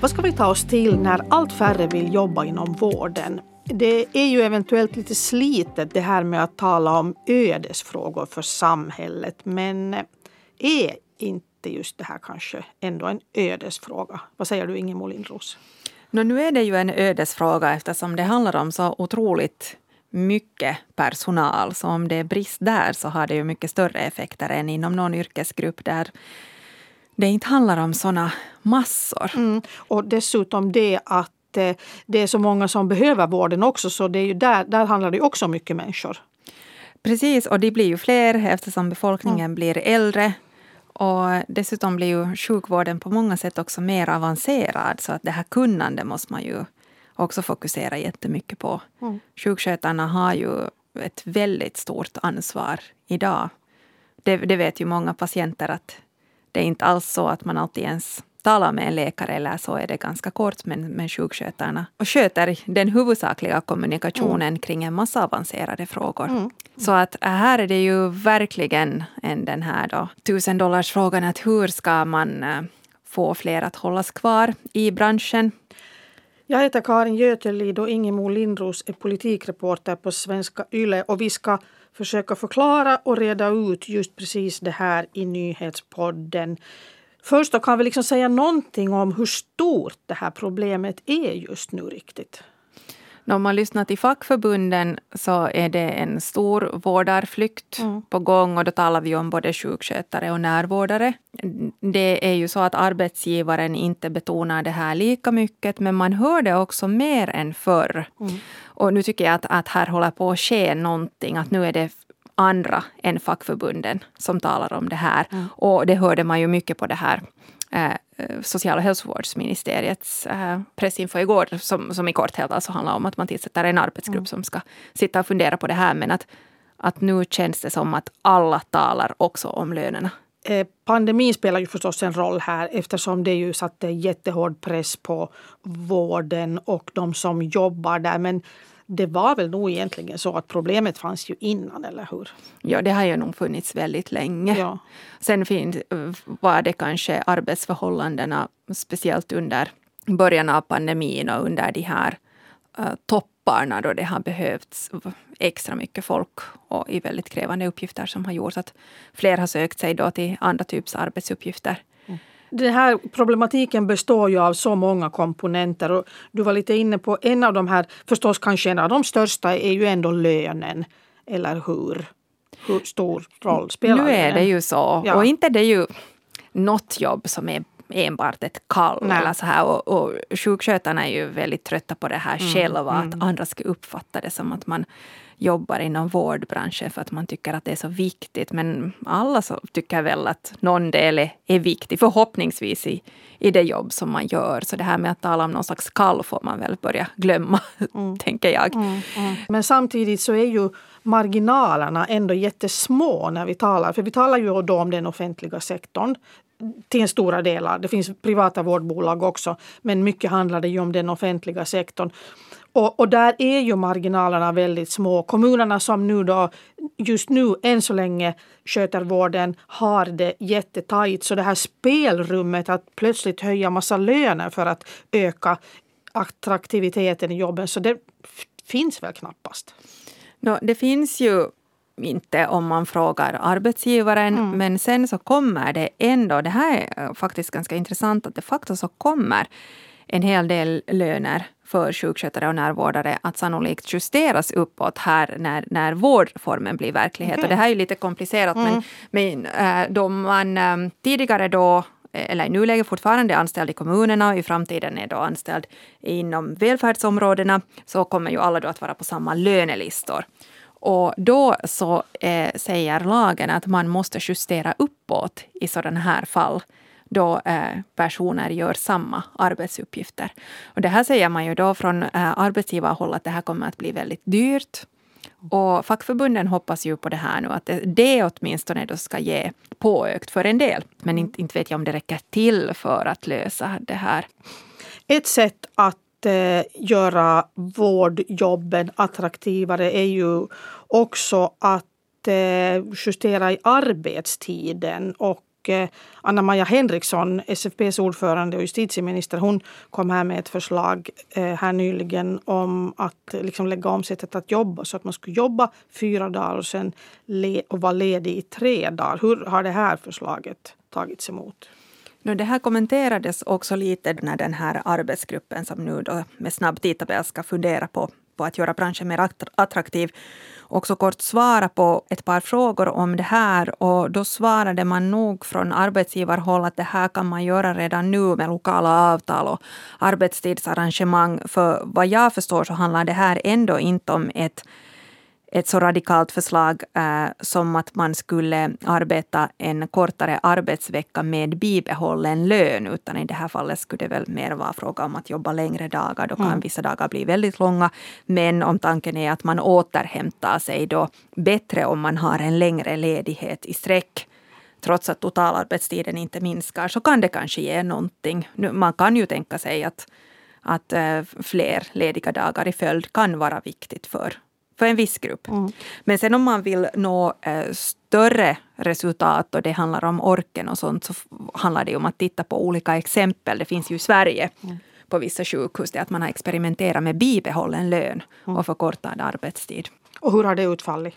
Vad ska vi ta oss till när allt färre vill jobba inom vården? Det är ju eventuellt lite slitet det här med att tala om ödesfrågor för samhället. Men är inte just det här kanske ändå en ödesfråga? Vad säger du Ingemar Lindros? No, nu är det ju en ödesfråga eftersom det handlar om så otroligt mycket personal. Så om det är brist där så har det ju mycket större effekter än inom någon yrkesgrupp där det inte handlar om såna massor. Mm. Och dessutom det att eh, det är så många som behöver vården också så det är ju där, där handlar det också om mycket människor. Precis, och de blir ju fler eftersom befolkningen mm. blir äldre. Och dessutom blir ju sjukvården på många sätt också mer avancerad så att det här kunnandet måste man ju också fokusera jättemycket på. Mm. Sjukskötarna har ju ett väldigt stort ansvar idag. Det, det vet ju många patienter att det är inte alls så att man alltid ens talar med en läkare eller så är det ganska kort men, men sjukskötarna och sköter den huvudsakliga kommunikationen mm. kring en massa avancerade frågor. Mm. Så att här är det ju verkligen en, den här då, tusen dollars frågan att hur ska man äh, få fler att hållas kvar i branschen? Jag heter Karin Götelid och Ingemo Lindros är politikreporter på Svenska Yle och vi ska försöka förklara och reda ut just precis det här i nyhetspodden. Först då kan vi liksom säga någonting om hur stort det här problemet är just nu riktigt. Om man lyssnar till fackförbunden så är det en stor vårdarflykt mm. på gång och då talar vi om både sjukskötare och närvårdare. Det är ju så att arbetsgivaren inte betonar det här lika mycket men man hör det också mer än förr. Mm. Och nu tycker jag att, att här håller på att ske någonting, att nu är det andra än fackförbunden som talar om det här. Mm. Och det hörde man ju mycket på det här eh, social och hälsovårdsministeriets eh, pressinfo igår som, som i korthet alltså handlar om att man tillsätter en arbetsgrupp mm. som ska sitta och fundera på det här. Men att, att nu känns det som att alla talar också om lönerna. Eh, pandemin spelar ju förstås en roll här eftersom det ju satte jättehård press på vården och de som jobbar där. Men det var väl nog egentligen så att problemet fanns ju innan, eller hur? Ja, det har ju nog funnits väldigt länge. Ja. Sen finns, var det kanske arbetsförhållandena, speciellt under början av pandemin och under de här uh, topparna då det har behövts extra mycket folk och i väldigt krävande uppgifter som har gjort att fler har sökt sig då till andra typs arbetsuppgifter. Den här problematiken består ju av så många komponenter. Och du var lite inne på en av de här, förstås kanske en av de största är ju ändå lönen. Eller hur? Hur stor roll spelar Nu är det ju så. Ja. Och inte det är ju något jobb som är enbart ett kall. Eller så här. Och, och sjukskötarna är ju väldigt trötta på det här mm. själva. Att mm. andra ska uppfatta det som att man jobbar inom vårdbranschen för att man tycker att det är så viktigt. Men alla så tycker väl att någon del är, viktig, förhoppningsvis i, i det jobb som man gör. Så det här med att tala om någon slags kall får man väl börja glömma, mm. tänker jag. Mm, mm. Men samtidigt så är ju marginalerna ändå jättesmå när vi talar. För vi talar ju då om den offentliga sektorn till en stora delar. Det finns privata vårdbolag också, men mycket handlar det ju om den offentliga sektorn. Och, och, där är ju marginalerna väldigt små. Kommunerna som nu då just nu än så länge sköter vården har det jättetajt. Så det här spelrummet att plötsligt höja massa löner för att öka attraktiviteten i jobben, så det finns väl knappast. No, det finns ju inte om man frågar arbetsgivaren. Mm. Men sen så kommer det ändå, det här är faktiskt ganska intressant, att de facto så kommer en hel del löner för sjukskötare och närvårdare att sannolikt justeras uppåt här när, när vårdformen blir verklighet. Mm. Och det här är lite komplicerat mm. men, men äh, då man äh, tidigare då eller i nuläget fortfarande anställd i kommunerna och i framtiden är då anställd inom välfärdsområdena så kommer ju alla då att vara på samma lönelistor. Och då så eh, säger lagen att man måste justera uppåt i sådana här fall då eh, personer gör samma arbetsuppgifter. Och det här säger man ju då från eh, arbetsgivarhåll att det här kommer att bli väldigt dyrt. Och fackförbunden hoppas ju på det här nu, att det, det åtminstone då ska ge påökt för en del. Men inte, inte vet jag om det räcker till för att lösa det här. Ett sätt att eh, göra vårdjobben attraktivare är ju också att eh, justera i arbetstiden och eh, Anna-Maja Henriksson, SFPs ordförande och justitieminister, hon kom här med ett förslag eh, här nyligen om att eh, liksom lägga om sättet att jobba så att man skulle jobba fyra dagar och sen le och vara ledig i tre dagar. Hur har det här förslaget tagits emot? Nu, det här kommenterades också lite när den här arbetsgruppen som nu då med snabb tidtabell ska fundera på, på att göra branschen mer attraktiv också kort svara på ett par frågor om det här och då svarade man nog från arbetsgivarhåll att det här kan man göra redan nu med lokala avtal och arbetstidsarrangemang. För vad jag förstår så handlar det här ändå inte om ett ett så radikalt förslag eh, som att man skulle arbeta en kortare arbetsvecka med bibehållen lön, utan i det här fallet skulle det väl mer vara fråga om att jobba längre dagar. Då kan mm. vissa dagar bli väldigt långa. Men om tanken är att man återhämtar sig då bättre om man har en längre ledighet i sträck trots att totalarbetstiden inte minskar, så kan det kanske ge någonting. Man kan ju tänka sig att, att eh, fler lediga dagar i följd kan vara viktigt för för en viss grupp. Mm. Men sen om man vill nå eh, större resultat och det handlar om orken och sånt så handlar det om att titta på olika exempel. Det finns ju i Sverige mm. på vissa sjukhus att man har experimenterat med bibehållen lön mm. och förkortad arbetstid. Och hur har det utfallit?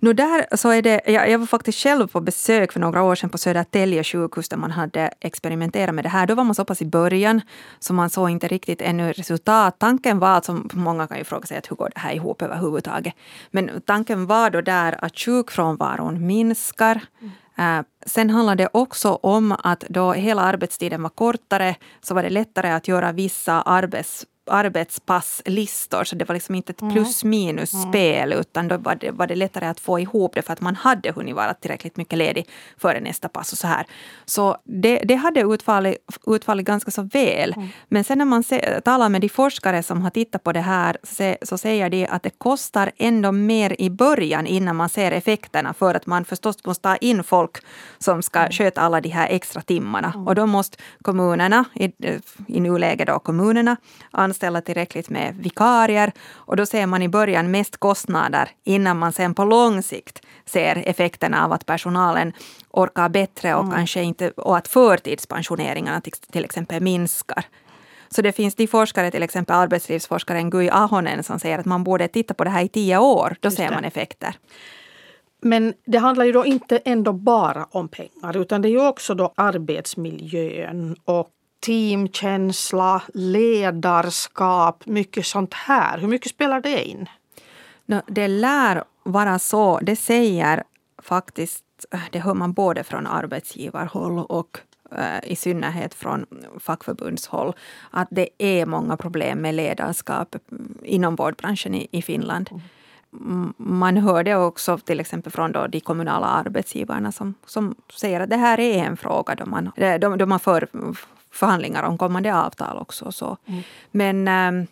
No där så är det, jag, jag var faktiskt själv på besök för några år sedan på Södertälje sjukhus där man hade experimenterat med det här. Då var man så pass i början så man såg inte riktigt ännu resultat. Tanken var, som många kan ju fråga sig, att hur går det här ihop överhuvudtaget? Men tanken var då där att sjukfrånvaron minskar. Mm. Sen handlar det också om att då hela arbetstiden var kortare så var det lättare att göra vissa arbets arbetspasslistor så det var liksom inte ett mm. plus minus mm. utan då var det, var det lättare att få ihop det för att man hade hunnit vara tillräckligt mycket ledig före nästa pass och så här. Så det, det hade utfallit, utfallit ganska så väl. Mm. Men sen när man se, talar med de forskare som har tittat på det här så, så säger de att det kostar ändå mer i början innan man ser effekterna för att man förstås måste ta in folk som ska mm. sköta alla de här extra timmarna. Mm. Och då måste kommunerna, i, i nuläget då kommunerna, anställa tillräckligt med vikarier. Och då ser man i början mest kostnader innan man sen på lång sikt ser effekterna av att personalen orkar bättre och, mm. kanske inte, och att förtidspensioneringarna till, till exempel minskar. Så det finns de forskare, till exempel arbetslivsforskaren Gui Ahonen, som säger att man borde titta på det här i tio år. Då ser man effekter. Men det handlar ju då inte ändå bara om pengar utan det är ju också då arbetsmiljön och teamkänsla, ledarskap, mycket sånt här. Hur mycket spelar det in? No, det lär vara så. Det säger faktiskt, det hör man både från arbetsgivarhåll och eh, i synnerhet från fackförbundshåll, att det är många problem med ledarskap inom vårdbranschen i, i Finland. Mm. Man hör det också till exempel från då de kommunala arbetsgivarna som, som säger att det här är en fråga då man, då, då man för förhandlingar om kommande avtal också. Så. Mm. Men ähm,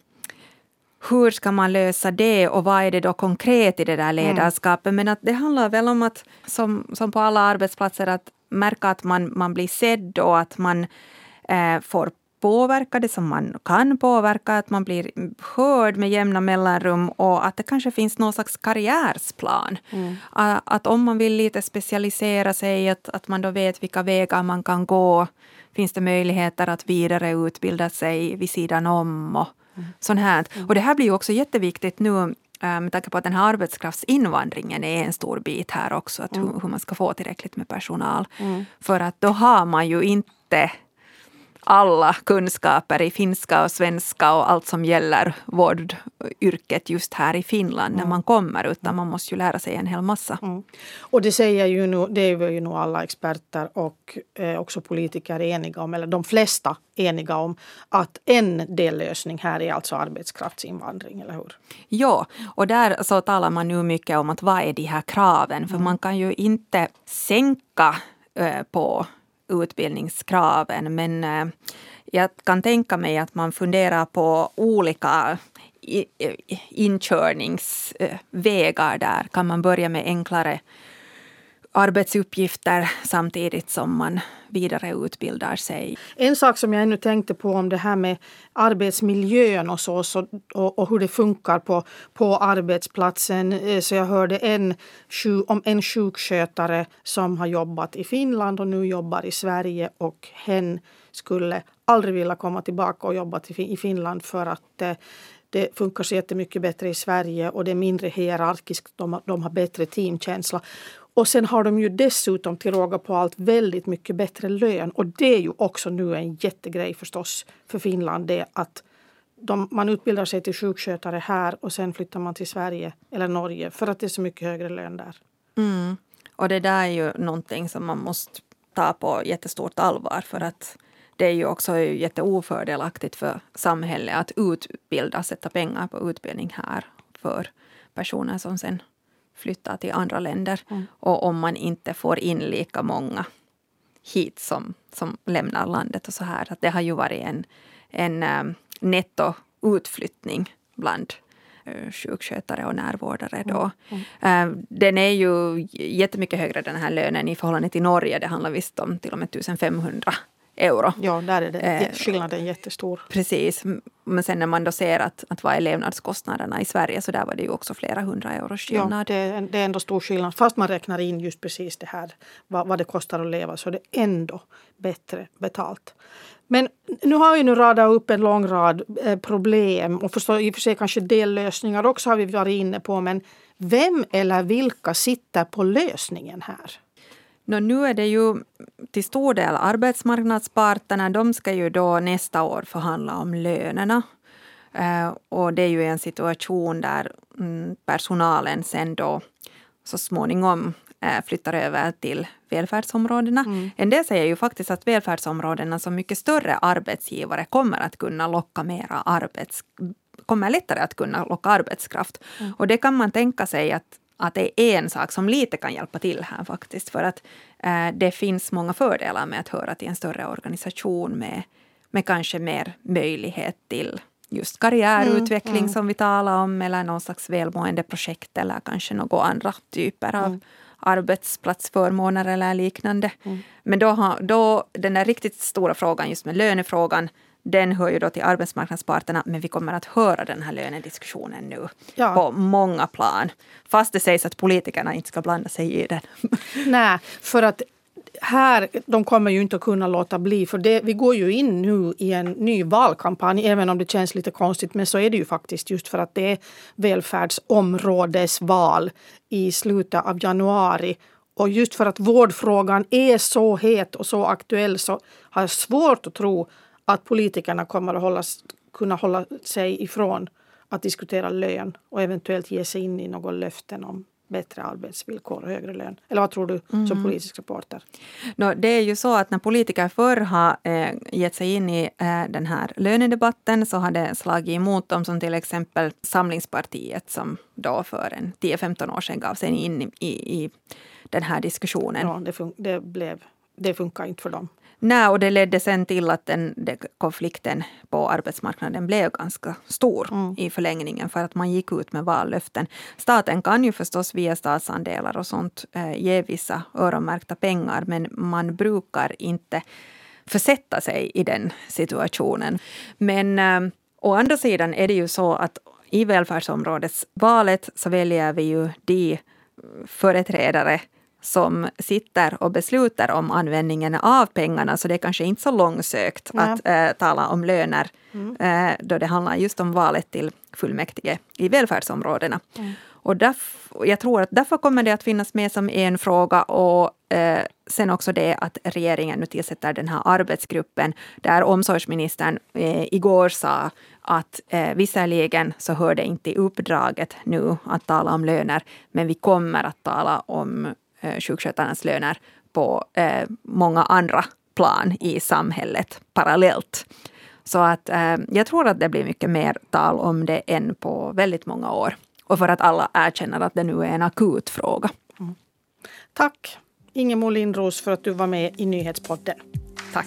hur ska man lösa det och vad är det då konkret i det där mm. ledarskapet? Mm. Men att det handlar väl om att, som, som på alla arbetsplatser, att märka att man, man blir sedd och att man äh, får påverka det som man kan påverka, att man blir hörd med jämna mellanrum och att det kanske finns någon slags karriärsplan. Mm. Att om man vill lite specialisera sig, att, att man då vet vilka vägar man kan gå finns det möjligheter att vidareutbilda sig vid sidan om och mm. sånt här. Mm. Och det här blir ju också jätteviktigt nu eh, med tanke på att den här arbetskraftsinvandringen är en stor bit här också, att mm. hur, hur, man ska få tillräckligt med personal. Mm. För att då har man ju inte alla kunskaper i finska och svenska och allt som gäller vårdyrket just här i Finland mm. när man kommer utan man måste ju lära sig en hel massa. Mm. Och det säger ju nu, det är ju nog alla experter och eh, också politiker eniga om, eller de flesta eniga om, att en dellösning här är alltså arbetskraftsinvandring, eller hur? Ja, och där så talar man nu mycket om att vad är de här kraven? För mm. man kan ju inte sänka eh, på utbildningskraven. Men eh, jag kan tänka mig att man funderar på olika inkörningsvägar där. Kan man börja med enklare arbetsuppgifter samtidigt som man vidareutbildar sig. En sak som jag ännu tänkte på om det här med arbetsmiljön och så, så och, och, hur det funkar på, på arbetsplatsen. Eh, så jag hörde en, om en sjukskötare som har jobbat i Finland och nu jobbar i Sverige och hen skulle aldrig vilja komma tillbaka och jobba i Finland för att eh, det funkar så jättemycket bättre i Sverige och det är mindre hierarkiskt. De, de har bättre teamkänsla. Och sen har de ju dessutom till råga på allt väldigt mycket bättre lön. Och det är ju också nu en jättegrej förstås för Finland. Det att de, man utbildar sig till sjukskötare här och sen flyttar man till Sverige eller Norge för att det är så mycket högre lön där. Mm. Och det där är ju någonting som man måste ta på jättestort allvar för att det är ju också jätteofördelaktigt för samhället att utbilda, sätta pengar på utbildning här för personer som sen flyttar till andra länder. Mm. Och om man inte får in lika många hit som, som lämnar landet och så här. Att det har ju varit en, en um, nettoutflyttning bland uh, sjukskötare och närvårdare. Då. Mm. Mm. Uh, den är ju jättemycket högre den här lönen i förhållande till Norge. Det handlar visst om till och med 1500 euro. Ja, där är det, eh, skillnaden jättestor. Precis. Men sen när man då ser att, att vad är levnadskostnaderna i Sverige så där var det ju också flera hundra euros skillnad. Ja, det är, det är ändå stor skillnad. Fast man räknar in just precis det här vad, vad det kostar att leva så är det ändå bättre betalt. Men nu har vi nu radat upp en lång rad eh, problem och förstå, i och för sig kanske dellösningar också har vi varit inne på. Men vem eller vilka sitter på lösningen här? No, nu är det ju till stor del arbetsmarknadsparterna. De ska ju då nästa år förhandla om lönerna. Uh, och det är ju en situation där mm, personalen sen då så småningom uh, flyttar över till välfärdsområdena. Mm. En del säger ju faktiskt att välfärdsområdena som mycket större arbetsgivare kommer att kunna locka mera arbets kommer lättare att kunna locka arbetskraft. Mm. Och det kan man tänka sig att att det är en sak som lite kan hjälpa till här faktiskt. För att eh, det finns många fördelar med att höra till en större organisation med, med kanske mer möjlighet till just karriärutveckling mm, mm. som vi talar om eller någon slags välmåendeprojekt eller kanske några andra typer av mm. arbetsplatsförmåner eller liknande. Mm. Men då, har, då den där riktigt stora frågan just med lönefrågan den hör ju då till arbetsmarknadsparterna men vi kommer att höra den här lönediskussionen nu ja. på många plan. Fast det sägs att politikerna inte ska blanda sig i den. Nej, för att här, de kommer ju inte att kunna låta bli. För det, vi går ju in nu i en ny valkampanj, även om det känns lite konstigt. Men så är det ju faktiskt just för att det är välfärdsområdesval i slutet av januari. Och just för att vårdfrågan är så het och så aktuell så har jag svårt att tro att politikerna kommer att hålla, kunna hålla sig ifrån att diskutera lön och eventuellt ge sig in i några löften om bättre arbetsvillkor och högre lön. Eller vad tror du mm. som politisk reporter? No, det är ju så att när politiker förr har eh, gett sig in i eh, den här lönedebatten så har det slagit emot dem som till exempel Samlingspartiet som då för en 10-15 år sedan gav sig in i, i, i den här diskussionen. Ja, det, det, blev, det funkar inte för dem. Nej, och det ledde sen till att den, den konflikten på arbetsmarknaden blev ganska stor mm. i förlängningen för att man gick ut med vallöften. Staten kan ju förstås via statsandelar och sånt eh, ge vissa öronmärkta pengar men man brukar inte försätta sig i den situationen. Men eh, å andra sidan är det ju så att i välfärdsområdesvalet så väljer vi ju de företrädare som sitter och beslutar om användningen av pengarna, så det är kanske inte så långsökt ja. att äh, tala om löner mm. äh, då det handlar just om valet till fullmäktige i välfärdsområdena. Mm. Och därför, jag tror att därför kommer det att finnas med som en fråga och eh, sen också det att regeringen nu tillsätter den här arbetsgruppen där omsorgsministern igår sa att eh, visserligen så hör det inte i uppdraget nu att tala om löner, men vi kommer att tala om eh, sjukskötarnas löner på eh, många andra plan i samhället parallellt. Så att eh, jag tror att det blir mycket mer tal om det än på väldigt många år. Och för att alla erkänner att det nu är en akut fråga. Mm. Tack Ingemo Lindros för att du var med i Nyhetspodden. Tack.